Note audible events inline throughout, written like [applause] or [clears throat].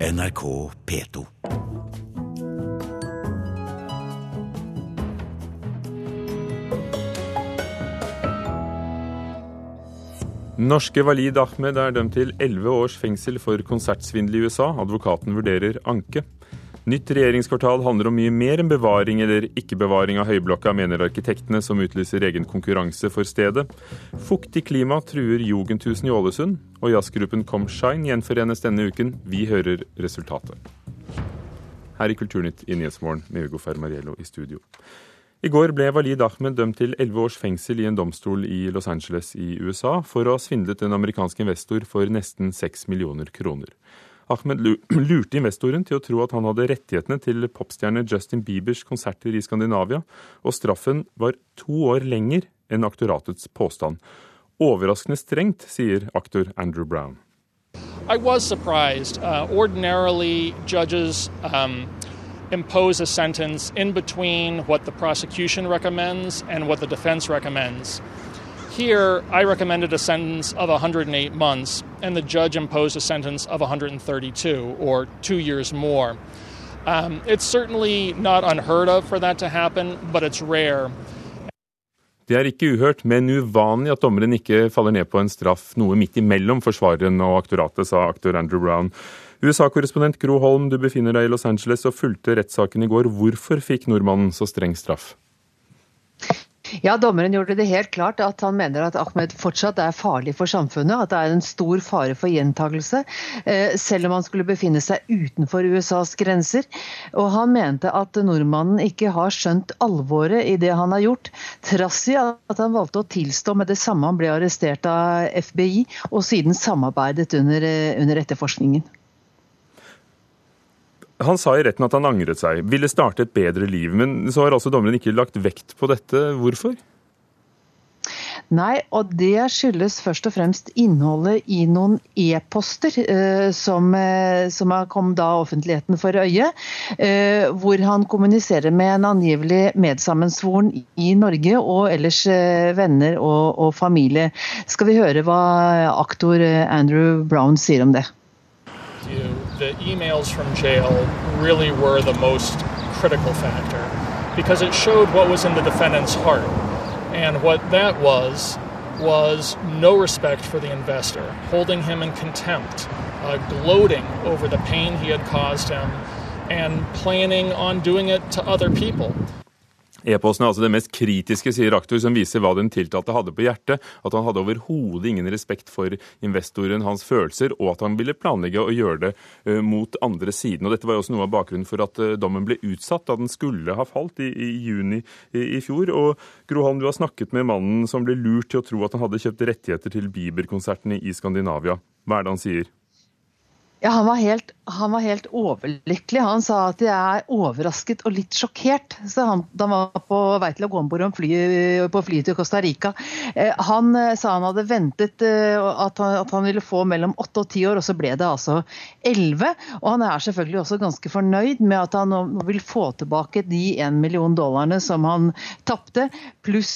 NRK P2. Norske Walid Ahmed er dømt til elleve års fengsel for konsertsvindel i USA. Advokaten vurderer anke. Nytt regjeringskvartal handler om mye mer enn bevaring eller ikke-bevaring av Høyblokka, mener arkitektene som utlyser egen konkurranse for stedet. Fuktig klima truer Jugendhusen i Ålesund, og jazzgruppen Comshine gjenforenes denne uken. Vi hører resultatet. Her i Kulturnytt i Nyhetsmorgen med Hugo Fermariello i studio. I går ble Walid Ahmed dømt til elleve års fengsel i en domstol i Los Angeles i USA for å ha svindlet en amerikansk investor for nesten seks millioner kroner. Ahmed [clears throat] lurte investoren til å tro at han hadde rettighetene til popstjerne Justin Biebers konserter i Skandinavia, og straffen var to år lenger enn aktoratets påstand. Overraskende strengt, sier aktor Andrew Brown. I was surprised. Uh, ordinarily, judges um, impose a sentence in between what the prosecution recommends and what the defense recommends. Here, I recommended a sentence of 108 months, and the judge imposed a sentence of 132, or two years more. Um, it's certainly not unheard of for that to happen, but it's rare. Det er ikke uhørt, men uvanlig at dommeren ikke faller ned på en straff noe midt imellom forsvareren og aktoratet, sa aktor Andrew Brown. USA-korrespondent Gro Holm, du befinner deg i Los Angeles og fulgte rettssaken i går. Hvorfor fikk nordmannen så streng straff? Ja, Dommeren gjorde det helt klart at han mener at Ahmed fortsatt er farlig for samfunnet. At det er en stor fare for gjentagelse, eh, selv om han skulle befinne seg utenfor USAs grenser. Og han mente at nordmannen ikke har skjønt alvoret i det han har gjort, trass i at han valgte å tilstå med det samme han ble arrestert av FBI, og siden samarbeidet under, eh, under etterforskningen. Han sa i retten at han angret seg, ville starte et bedre liv. Men så har altså dommeren ikke lagt vekt på dette. Hvorfor? Nei, og det skyldes først og fremst innholdet i noen e-poster eh, som, eh, som kommet da offentligheten for øye. Eh, hvor han kommuniserer med en angivelig medsammensvoren i Norge, og ellers eh, venner og, og, familie. Skal vi høre hva aktor eh, Andrew Brown sier om det? You, the emails from jail really were the most critical factor because it showed what was in the defendant's heart. And what that was, was no respect for the investor, holding him in contempt, uh, gloating over the pain he had caused him, and planning on doing it to other people. E-posten er altså det mest kritiske, sier aktor, som viser hva den tiltalte hadde på hjertet. At han hadde overhodet ingen respekt for investoren, hans følelser, og at han ville planlegge å gjøre det uh, mot andre siden. Og Dette var jo også noe av bakgrunnen for at uh, dommen ble utsatt da den skulle ha falt i, i juni i, i, fjor. Og Grohan, du har snakket med mannen som ble lurt til å tro at han hadde kjøpt rettigheter til Bieber-konsertene i Skandinavia. Hva er det han sier? Ja, han var, helt, han var, helt, overlykkelig. Han sa at jeg er overrasket og litt sjokkert. Så han, da han var på vei til å gå om bord fly, på flyet til Costa Rica. Eh, han eh, sa han hadde ventet eh, at, han, at, han, ville få mellom åtte og ti år, og så ble det altså elleve. Og han er selvfølgelig også ganske fornøyd med at han nå vil få tilbake de én million dollarene som han tapte, pluss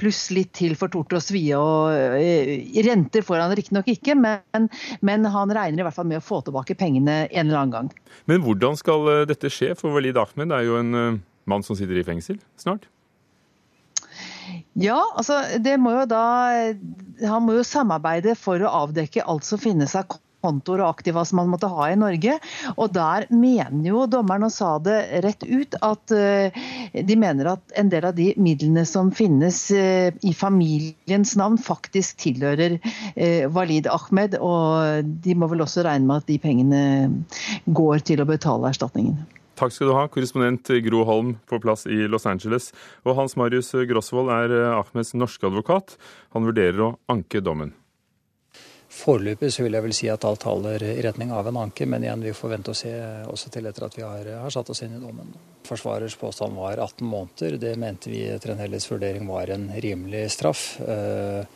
plus litt til for tort og svie. Og renter får han riktignok ikke, men, men han regner i hvert fall med å få tilbake pengene en eller annen gang. Men hvordan skal eh, dette skje? For Walid Ahmed er jo en eh, mann som sitter i fengsel snart? Ja, altså det må jo da Han må jo samarbeide for å avdekke alt som finnes av kontoer og aktiva som man måtte ha i Norge. Og der mener jo dommeren, og sa det rett ut, at uh, de mener at en del av de midlene som finnes uh, i familiens navn, faktisk tilhører uh, Walid Ahmed. Og de må vel også regne med at de pengene går til å betale erstatningen. Takk skal du ha, korrespondent Gro Holm på plass i Los Angeles. Og Hans Marius Grosvold er Ahmeds norske advokat. Han vurderer å anke dommen. Foreløpig så vil jeg vel si at alt taler i retning av en anke, men igjen, vi får vente og se også til etter at vi har, har satt oss inn i dommen. Forsvarers påstand var 18 måneder. Det mente vi etter en Helles vurdering var en rimelig straff. Eh,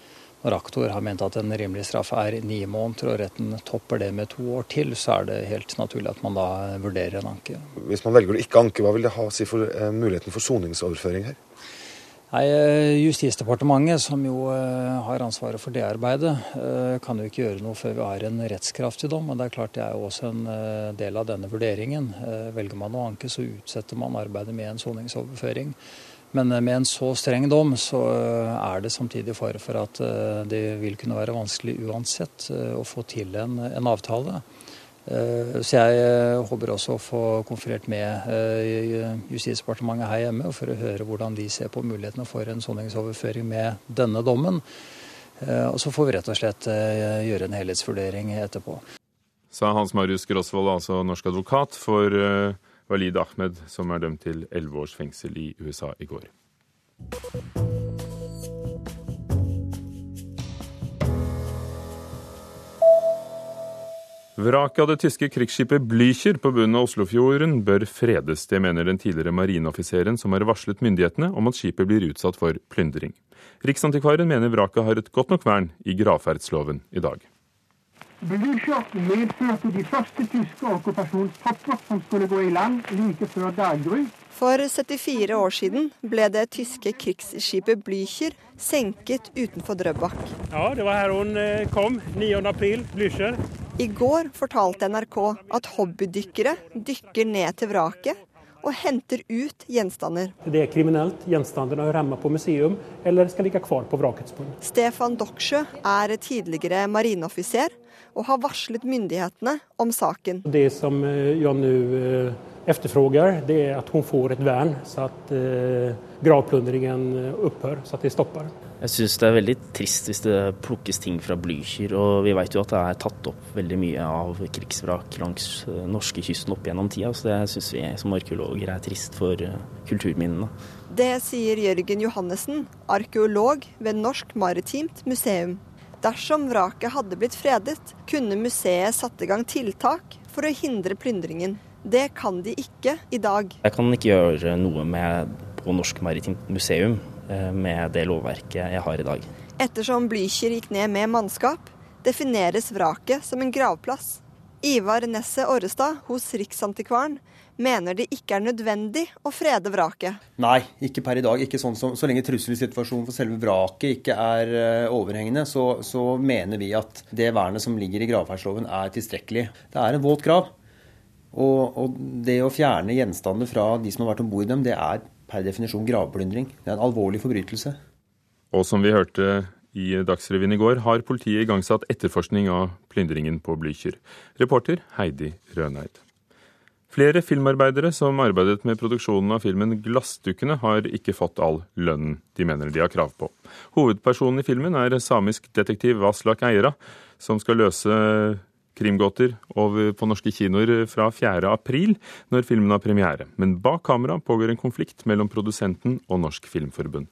når aktor har ment at en rimelig straff er ni måneder, og retten topper det med to år til, så er det helt naturlig at man da vurderer en anke. Hvis man velger å ikke anke, hva vil det ha å si for eh, muligheten for soningsoverføring her? Nei, eh, Justisdepartementet, som jo eh, har ansvaret for det arbeidet, eh, kan jo ikke gjøre noe før vi har en rettskraftig dom. Men Det er klart det er jo også en del av denne vurderingen. Velger man å anke, så utsetter man arbeidet med en soningsoverføring. Men med en så streng dom, så er det samtidig fare for at det vil kunne være vanskelig uansett å få til en, en avtale. Eh, så jeg eh, håper også å få konferert med eh, Justisdepartementet her hjemme for å høre hvordan de ser på mulighetene for en soningsoverføring med denne dommen. Og så får vi rett og slett gjøre en helhetsvurdering etterpå. Sa Hans Marius Grosvold, altså norsk advokat for Walid Ahmed, som er dømt til elleve års fengsel i USA i går. Vraket av det tyske krigsskipet Blücher på bunnen av Oslofjorden bør fredes. Det mener den tidligere marineoffiseren som har varslet myndighetene om at skipet blir utsatt for plyndring. Riksantikvaren mener vraket har et godt nok vern i gravferdsloven i dag. Blücher medførte de første tyske okkupasjonstropper som skulle gå i land like før daggry. For 74 år siden ble det tyske krigsskipet Blücher senket utenfor Drøbak. Ja, det var her hun eh, kom. 9. april, Blücher. I går fortalte NRK at hobbydykkere dykker ned til vraket og henter ut gjenstander. Det er kriminelt. Gjenstandene hører hjemme på museum eller skal ligge kvar på vrakets bunn. Stefan Doksjø er tidligere marineoffiser og har varslet myndighetene om saken. Det som eh, jeg nå etterspør, det er at hun får et vern, så at gravplyndringen gravplundringen opphører, så at det stopper. Jeg syns det er veldig trist hvis det plukkes ting fra Blücher. Og vi vet jo at det er tatt opp veldig mye av krigsvrak langs eh, norskekysten opp gjennom tida. Så det syns vi som arkeologer er trist for eh, kulturminnene. Det sier Jørgen Johannessen, arkeolog ved Norsk Maritimt Museum. Dersom vraket hadde blitt fredet, kunne museet satt i gang tiltak for å hindre plyndringen. Det kan de ikke i dag. Jeg kan ikke gjøre noe med på Norsk Maritimt Museum. Eh, med det lovverket jeg har i dag. Ettersom Blücher gikk ned med mannskap, defineres vraket som en gravplass. Ivar Nesset Orrestad hos Riksantikvaren mener det ikke er nødvendig å frede vraket. Nei, ikke per i dag. Ikke sånn som, så lenge trusselsituasjonen for selve vraket ikke er uh, overhengende, så, så, mener vi at det vernet som ligger i gravferdsloven er tilstrekkelig. Det er en våt grav. Og, og det å fjerne gjenstander fra de som har vært om bord i dem, det er per definisjon gravplyndring. Det er en alvorlig forbrytelse. Og som vi hørte i Dagsrevyen i går, har politiet igangsatt etterforskning av plyndringen på Blücher. Reporter Heidi Røneid. Flere filmarbeidere som arbeidet med produksjonen av filmen 'Glassdukkene', har ikke fått all lønnen de mener de har krav på. Hovedpersonen i filmen er samisk detektiv Vaslak Eira, som skal løse krimgåter over på norske kinoer fra 4. april, når filmen har premiere. Men bak kamera pågår en konflikt mellom produsenten og Norsk Filmforbund.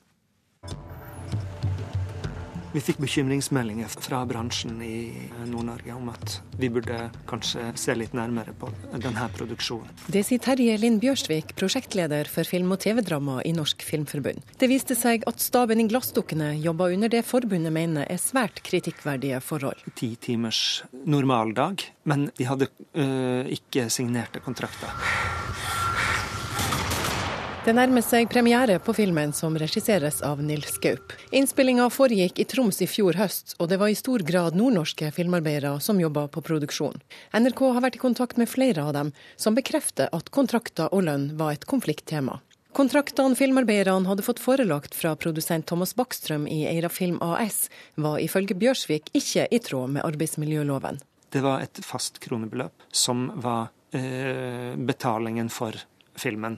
Vi fikk bekymringsmeldinger fra bransjen i Nord-Norge om at vi burde kanskje se litt nærmere på denne produksjonen. Det sier Terje Lind Bjørsvik, prosjektleder for film- og TV-drama i Norsk Filmforbund. Det viste seg at staben i Glassdukkene jobba under det forbundet mener er svært kritikkverdige forhold. Ti timers normaldag, men de hadde øh, ikke signerte kontrakter. Det nærmer seg premiere på filmen som regisseres av Nils Gaup. Innspillinga foregikk i Troms i fjor høst, og det var i stor grad nordnorske filmarbeidere som jobba på produksjon. NRK har vært i kontakt med flere av dem, som bekrefter at kontrakter og lønn var et konflikttema. Kontraktene filmarbeiderne hadde fått forelagt fra produsent Thomas Backstrøm i Eira Film AS, var ifølge Bjørsvik ikke i tråd med arbeidsmiljøloven. Det var et fast kronebeløp som var eh, betalingen for filmen.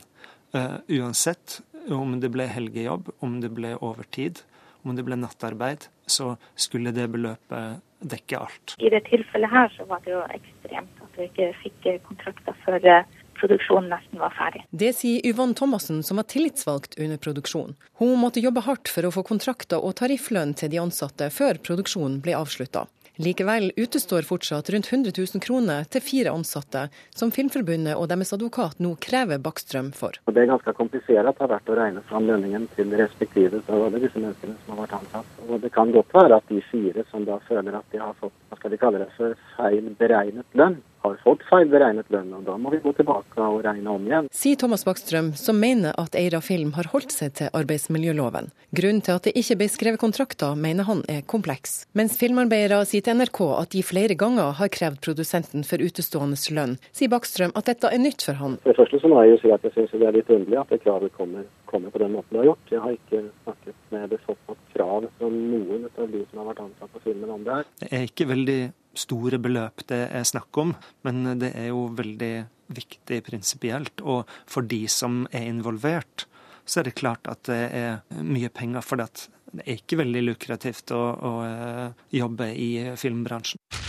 Uh, uansett om det ble helgejobb, om det ble overtid, om det ble nattarbeid, så skulle det beløpet dekke alt. I det tilfellet her så var det jo ekstremt at vi ikke fikk kontrakter før eh, produksjonen nesten var ferdig. Det sier Yvonne Thomassen, som var tillitsvalgt under produksjonen. Hun måtte jobbe hardt for å få kontrakter og tarifflønn til de ansatte før produksjonen ble avslutta. Likevel utestår fortsatt rundt 100 000 kroner til fire ansatte, som Filmforbundet og deres advokat nå krever Bakkstrøm for. Det er ganske komplisert har vært å regne fram lønningen til respektive av alle disse menneskene som har vært ansatt. Og Det kan godt være at de fire som da føler at de har fått hva skal de kalle det for feil beregnet lønn, har fått feilberegnet lønn, og da må vi gå tilbake og regne om igjen. Sier Thomas Bakstrøm, som mener at Eira Film har holdt seg til arbeidsmiljøloven. Grunnen til at det ikke ble skrevet kontrakter, mener han er kompleks. Mens filmarbeidere sier til NRK at de flere ganger har krevd produsenten for utestående lønn, sier Bakstrøm at dette er nytt for han. For det første så må jeg jo si at jeg syns det er litt underlig at det kravet kommer, kommer, på den måten det har gjort. Jeg har ikke snakket med det såpass krav fra noen av de som har vært ansatt på filmen om det her. Det er ikke veldig store beløp det er snakk om, men det er jo veldig viktig prinsipielt. Og for de som er involvert, så er det klart at det er mye penger. For det er ikke veldig lukrativt å, å eh, jobbe i filmbransjen.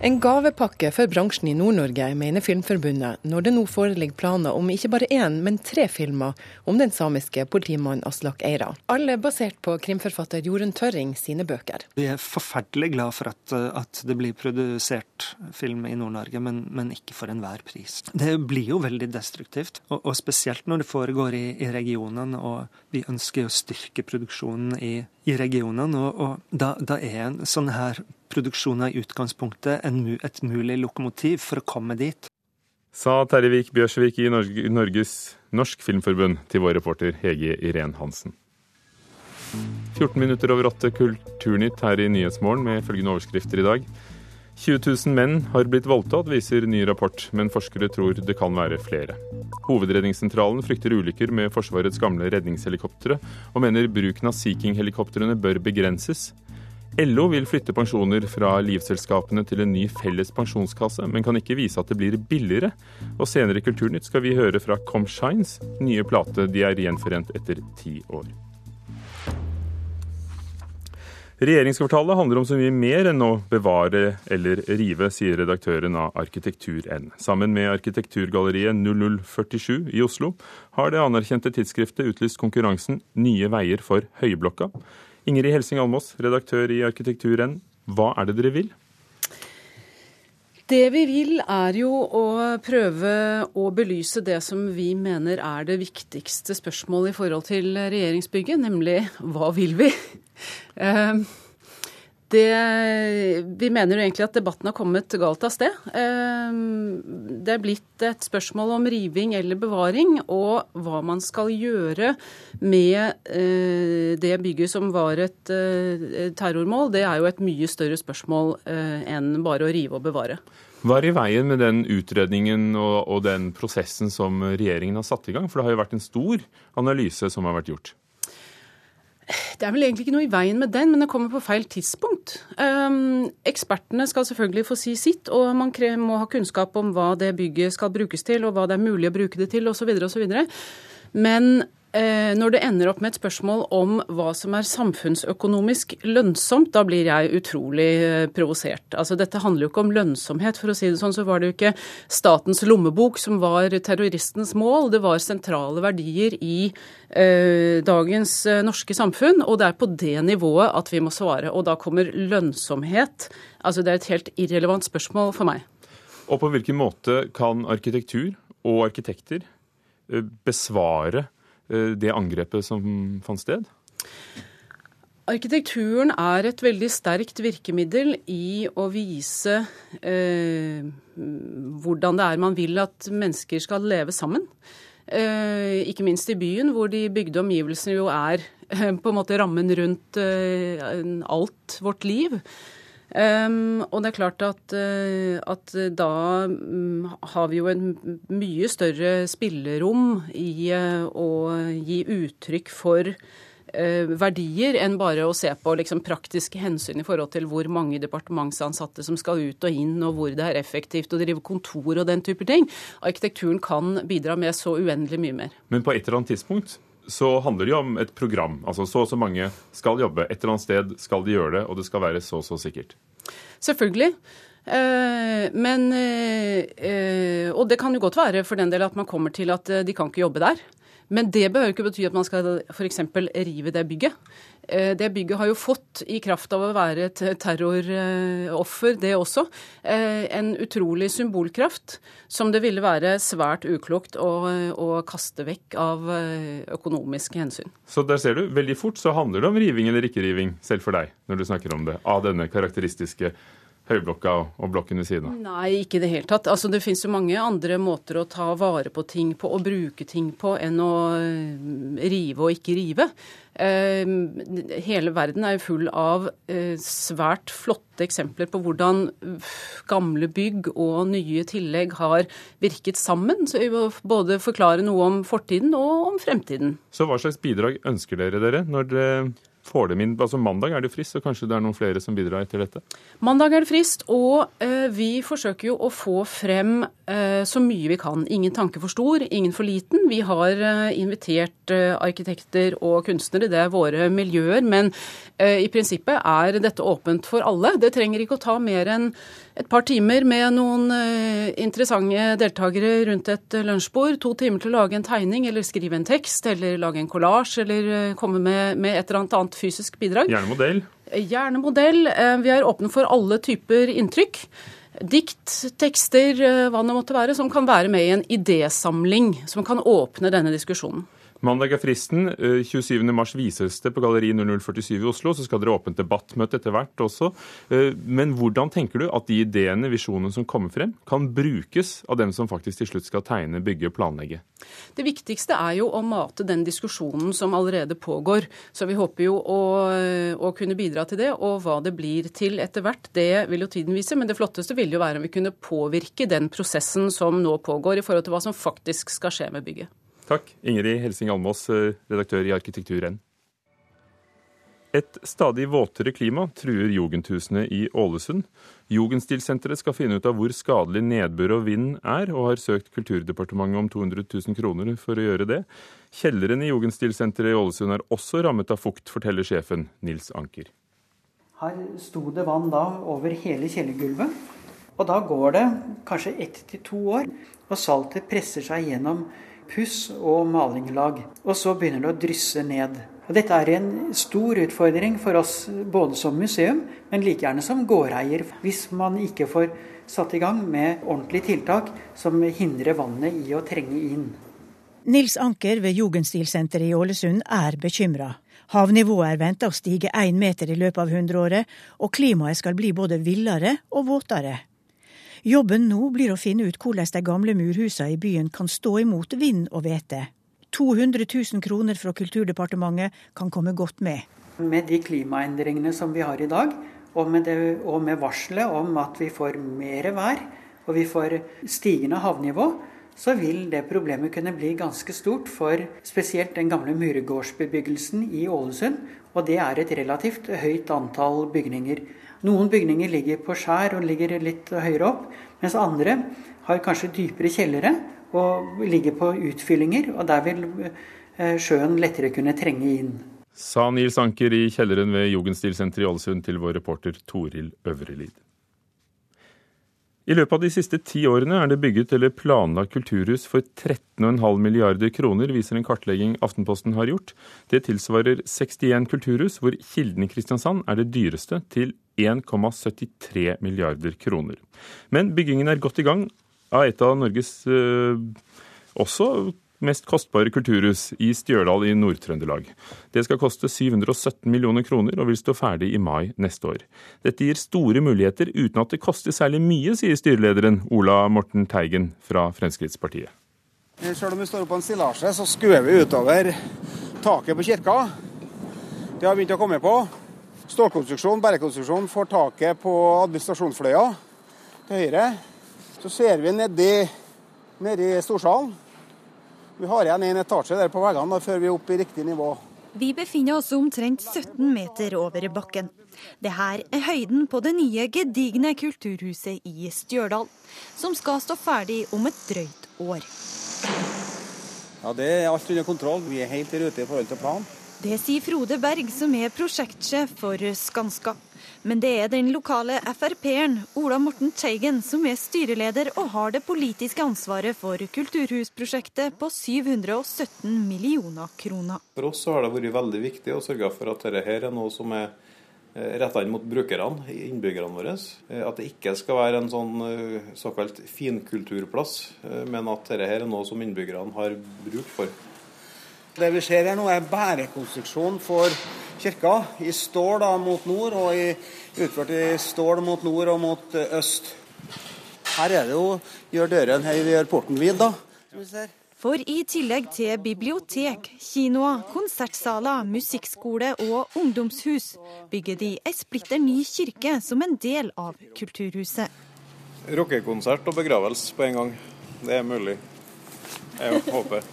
En gavepakke for bransjen i Nord-Norge, mener Filmforbundet, når det nå foreligger planer om ikke bare én, men tre filmer om den samiske politimannen Aslak Eira. Alle basert på krimforfatter Jorunn Tørring sine bøker. Vi er forferdelig glad for at, at det blir produsert film i Nord-Norge, men, men, ikke for enhver pris. Det blir jo veldig destruktivt, og, og spesielt når det foregår i, i regionen, og vi ønsker å styrke produksjonen i, i regionen. Og, og da, da er en sånn her produksjon i utgangspunktet et mulig lokomotiv for å komme dit. Sa Terjevik Bjørsvik i Norges Norsk Filmforbund til vår reporter Hege Irén Hansen. 14 minutter over åtte Kulturnytt her i Nyhetsmorgen med følgende overskrifter i dag. 20 000 menn har blitt voldtatt, viser ny rapport, men forskere tror det kan være flere. Hovedredningssentralen frykter ulykker med Forsvarets gamle redningshelikoptre, og mener bruken av Sea King-helikoptrene bør begrenses. LO vil flytte pensjoner fra livselskapene til en ny felles pensjonskasse, men kan ikke vise at det blir billigere. Og senere i Kulturnytt skal vi høre fra Comshines nye plate De er gjenforent etter ti år. Regjeringskvartalet handler om så mye mer enn å bevare eller rive, sier redaktøren av Arkitektur-N. Sammen med arkitekturgalleriet 0047 i Oslo har det anerkjente tidsskriftet utlyst konkurransen Nye veier for Høyblokka. Ingrid Helsing Almås, redaktør i Arkitektur-N, Hva er det dere vil? Det vi vil er jo å prøve å belyse det som vi mener er det viktigste spørsmålet i forhold til regjeringsbygget, nemlig hva vil vi? [laughs] Det, vi mener jo egentlig at debatten har kommet galt av sted. Ehm, det er blitt et spørsmål om riving eller bevaring, og hva man skal gjøre med eh, det bygget som var et eh, terrormål. Det er jo et mye større spørsmål eh, enn bare å rive og bevare. Hva er i veien med den utredningen og, og den prosessen som regjeringen har satt i gang? For det har jo vært en stor analyse som har vært gjort. Det er vel egentlig ikke noe i veien med den, men den kommer på feil tidspunkt. Um, ekspertene skal selvfølgelig få si sitt, og man må ha kunnskap om hva det bygget skal brukes til, og hva det er mulig å bruke det til, osv. osv. Men når det ender opp med et spørsmål om hva som er samfunnsøkonomisk lønnsomt, da blir jeg utrolig eh, provosert. Altså, dette handler jo ikke om lønnsomhet. For å si det sånn, så var det jo ikke statens lommebok som var terroristens mål. Det var sentrale verdier i eh, dagens eh, norske samfunn. Og det er på det nivået at vi må svare. Og da kommer lønnsomhet. Altså, det er et helt irrelevant spørsmål for meg. Og på hvilken måte kan arkitektur og arkitekter besvare Eh, det angrepet som fant sted? Arkitekturen er et veldig sterkt virkemiddel i å vise eh, hvordan det er man vil at mennesker skal leve sammen. Eh, ikke minst i byen, hvor de bygde omgivelsene jo er [laughs] eh, på en måte rammen rundt eh, alt vårt liv. Um, og det er klart at, uh, at da um, har vi jo en mye større spillerom i uh, å gi uttrykk for uh, verdier enn bare å se på liksom, praktiske hensyn i forhold til hvor mange departementsansatte som skal ut og inn, og hvor det er effektivt å drive kontor og den type ting. Arkitekturen kan bidra med så uendelig mye mer. Men på et eller annet tidspunkt så handler det jo om et program. Altså så og så mange skal jobbe. Et eller annet sted skal de gjøre det, og det skal være så og så sikkert. Selvfølgelig. Eh, men, eh, og det kan jo godt være for den del at man kommer til at de kan ikke jobbe der. Men det behøver ikke bety at man skal f.eks. rive det bygget. Eh, det bygget har jo fått, i kraft av å være et terroroffer, det også, eh, en utrolig symbolkraft som det ville være svært uklokt å, å kaste vekk av eh, økonomiske hensyn. Så der ser du, veldig fort så handler det om riving eller ikke riving, selv for deg, når du snakker om det, av denne karakteristiske Høyblokka og blokken ved siden av? Nei, ikke i det hele tatt. Altså, det finnes jo mange andre måter å ta vare på ting på og bruke ting på enn å eh, rive og ikke rive. Eh, hele verden er jo full av eh, svært flotte eksempler på hvordan gamle bygg og nye tillegg har virket sammen. Så vi må både forklare noe om fortiden og om fremtiden. Så hva slags bidrag ønsker dere dere når dere får dem inn altså Mandag er det frist, så kanskje det er noen flere som bidrar etter dette? Mandag er det frist, og eh, vi forsøker jo å få frem eh, så mye vi kan. Ingen tanke for stor, ingen for liten. Vi har eh, invitert arkitekter og kunstnere, det er våre miljøer. Men i prinsippet er dette åpent for alle. Det trenger ikke å ta mer enn et par timer med noen interessante deltakere rundt et lunsjbord. To timer til å lage en tegning eller skrive en tekst eller lage en kollasj eller komme med, med, et eller annet annet fysisk bidrag. Gjerne modell. Gjerne modell. Uh, vi er åpne for alle typer inntrykk. Dikt, tekster, hva det måtte være, som kan være med i en idésamling som kan åpne denne diskusjonen. Mandag er fristen. 27.3 eh, vises det på Galleri 0047 i Oslo. Så skal dere åpent debattmøte etter hvert også. Eh, men hvordan tenker du at de ideene, visjonene som kommer frem, kan brukes av dem som faktisk til slutt skal tegne, bygge og planlegge? Det viktigste er jo å mate den diskusjonen som allerede pågår. Så vi håper jo å, å kunne bidra til det. Og hva det blir til etter hvert, det vil jo tiden vise. Men det flotteste ville jo være om vi kunne påvirke den prosessen som nå pågår, i forhold til hva som faktisk skal skje med bygget. Takk, Ingrid Helsing Almås, eh, redaktør i Arkitektur.N. Et stadig våtere klima truer jugendhusene i Ålesund. Jugendstilsenteret skal finne ut av hvor skadelig nedbør og vind er, og har søkt Kulturdepartementet om 200 000 kroner for å gjøre det. Kjelleren i Jugendstilsenteret i Ålesund er også rammet av fukt, forteller sjefen Nils Anker. Her sto det vann da over hele kjellergulvet. Og da går det kanskje ett til to år, og saltet presser seg gjennom puss og malinglag. Og så begynner det å drysse ned. Og dette er en stor utfordring for oss både som museum, men like gjerne som gårdeier. Hvis man ikke får satt i gang med ordentlige tiltak som hindrer vannet i å trenge inn. Nils Anker ved Jugendstilsenteret i Ålesund er bekymra. Havnivået er venta å stige én meter i løpet av hundreåret, og klimaet skal bli både villere og våtere. Jobben nå blir å finne ut hvordan de gamle murhusene i byen kan stå imot vind og hvete. 200 000 kroner fra Kulturdepartementet kan komme godt med. Med de klimaendringene som vi har i dag, og med, det, og med varselet om at vi får mer vær og vi får stigende havnivå, så vil det problemet kunne bli ganske stort for spesielt den gamle muregårdsbebyggelsen i Ålesund. Og det er et relativt høyt antall bygninger. Noen bygninger ligger på skjær og ligger litt høyere opp, mens andre har kanskje dypere kjellere og ligger på utfyllinger. Og der vil eh, sjøen lettere kunne trenge inn. Sa Nils Anker i kjelleren ved Jugendstilsenteret i Ålesund til vår reporter Toril Øvrelid. I løpet av de siste ti årene er det bygget eller planlagt kulturhus for 13,5 milliarder kroner, viser en kartlegging Aftenposten har gjort. Det tilsvarer 61 kulturhus, hvor Kilden i Kristiansand er det dyreste, til 1,73 milliarder kroner. Men byggingen er godt i gang av et av Norges eh, også mest kostbare kulturhus i Stjørdal i Nord-Trøndelag. Det skal koste 717 millioner kroner og vil stå ferdig i mai neste år. Dette gir store muligheter uten at det koster særlig mye, sier styrelederen Ola Morten Teigen fra Fremskrittspartiet. Selv om vi står på en stillasje, så skuer vi utover taket på kirka. Det har begynt å komme på. Stålkonstruksjon, bærekonstruksjon får taket på administrasjonsfløya til høyre. Så ser vi nedi, nedi storsalen vi har igjen en etasje der på veggene før vi er oppe i riktig nivå. Vi befinner oss omtrent 17 meter over bakken. Det her er høyden på det nye, gedigne kulturhuset i Stjørdal, som skal stå ferdig om et drøyt år. Ja, Det er alt under kontroll. Vi er helt i rute i forhold til planen. Det sier Frode Berg, som er prosjektsjef for Skanska. Men det er den lokale Frp-eren Ola Morten Teigen som er styreleder og har det politiske ansvaret for kulturhusprosjektet på 717 millioner kroner. For oss har det vært veldig viktig å sørge for at dette er noe som er eh, retta inn mot brukerne, innbyggerne våre. Eh, at det ikke skal være en sånn eh, såkalt finkulturplass, men at dette er noe som innbyggerne har bruk for. Det vi ser her nå er bærekonstruksjon for kirka i stål da, mot nord, og i, utført i stål mot nord og mot øst. Her er det jo gjør døren her, vi gjør porten vid, da. som vi ser. For i tillegg til bibliotek, kinoer, konsertsaler, musikkskole og ungdomshus, bygger de ei splitter ny kirke som en del av kulturhuset. Rockekonsert og begravelse på en gang. Det er mulig. Jeg håper.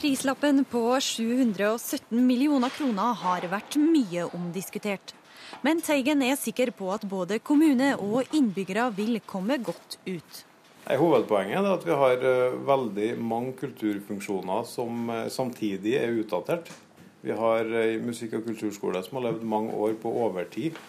Prislappen på 717 millioner kroner har vært mye omdiskutert. Men Teigen er sikker på at både kommune og innbyggere vil komme godt ut. Hovedpoenget er at vi har eh, veldig mange kulturfunksjoner som eh, samtidig er utdatert. Vi har eh, musikk- og kulturskole som har levd mange år på overtid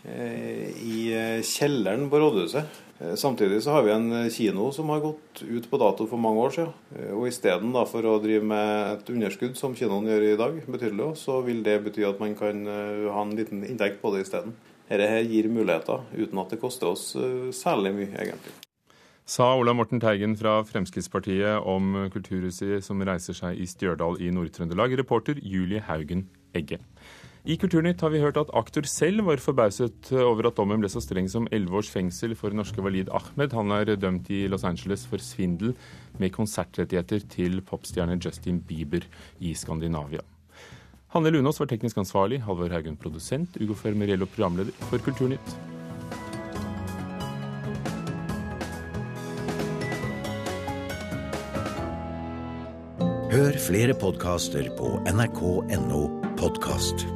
i kjelleren på rådhuset. Samtidig så har vi en kino som har gått ut på dato for mange år siden. Og istedenfor å drive med et underskudd, som kinoen gjør i dag, betydelig, så vil det bety at man kan ha en liten inntekt på det isteden. Dette gir muligheter uten at det koster oss særlig mye, egentlig sa Ola Morten Teigen fra Fremskrittspartiet om Kulturhuset som reiser seg i Stjørdal i Nord-Trøndelag. Reporter Julie Haugen Egge. I Kulturnytt har vi hørt at aktor selv var forbauset over at dommen ble så streng som elleve års fengsel for norske Walid Ahmed. Han er dømt i Los Angeles for svindel med konsertrettigheter til popstjerne Justin Bieber i Skandinavia. Hanne Lunås var teknisk ansvarlig, Halvor Haugen produsent, Ugo Fermeriello programleder for Kulturnytt. Hør flere podkaster på nrk.no podkast.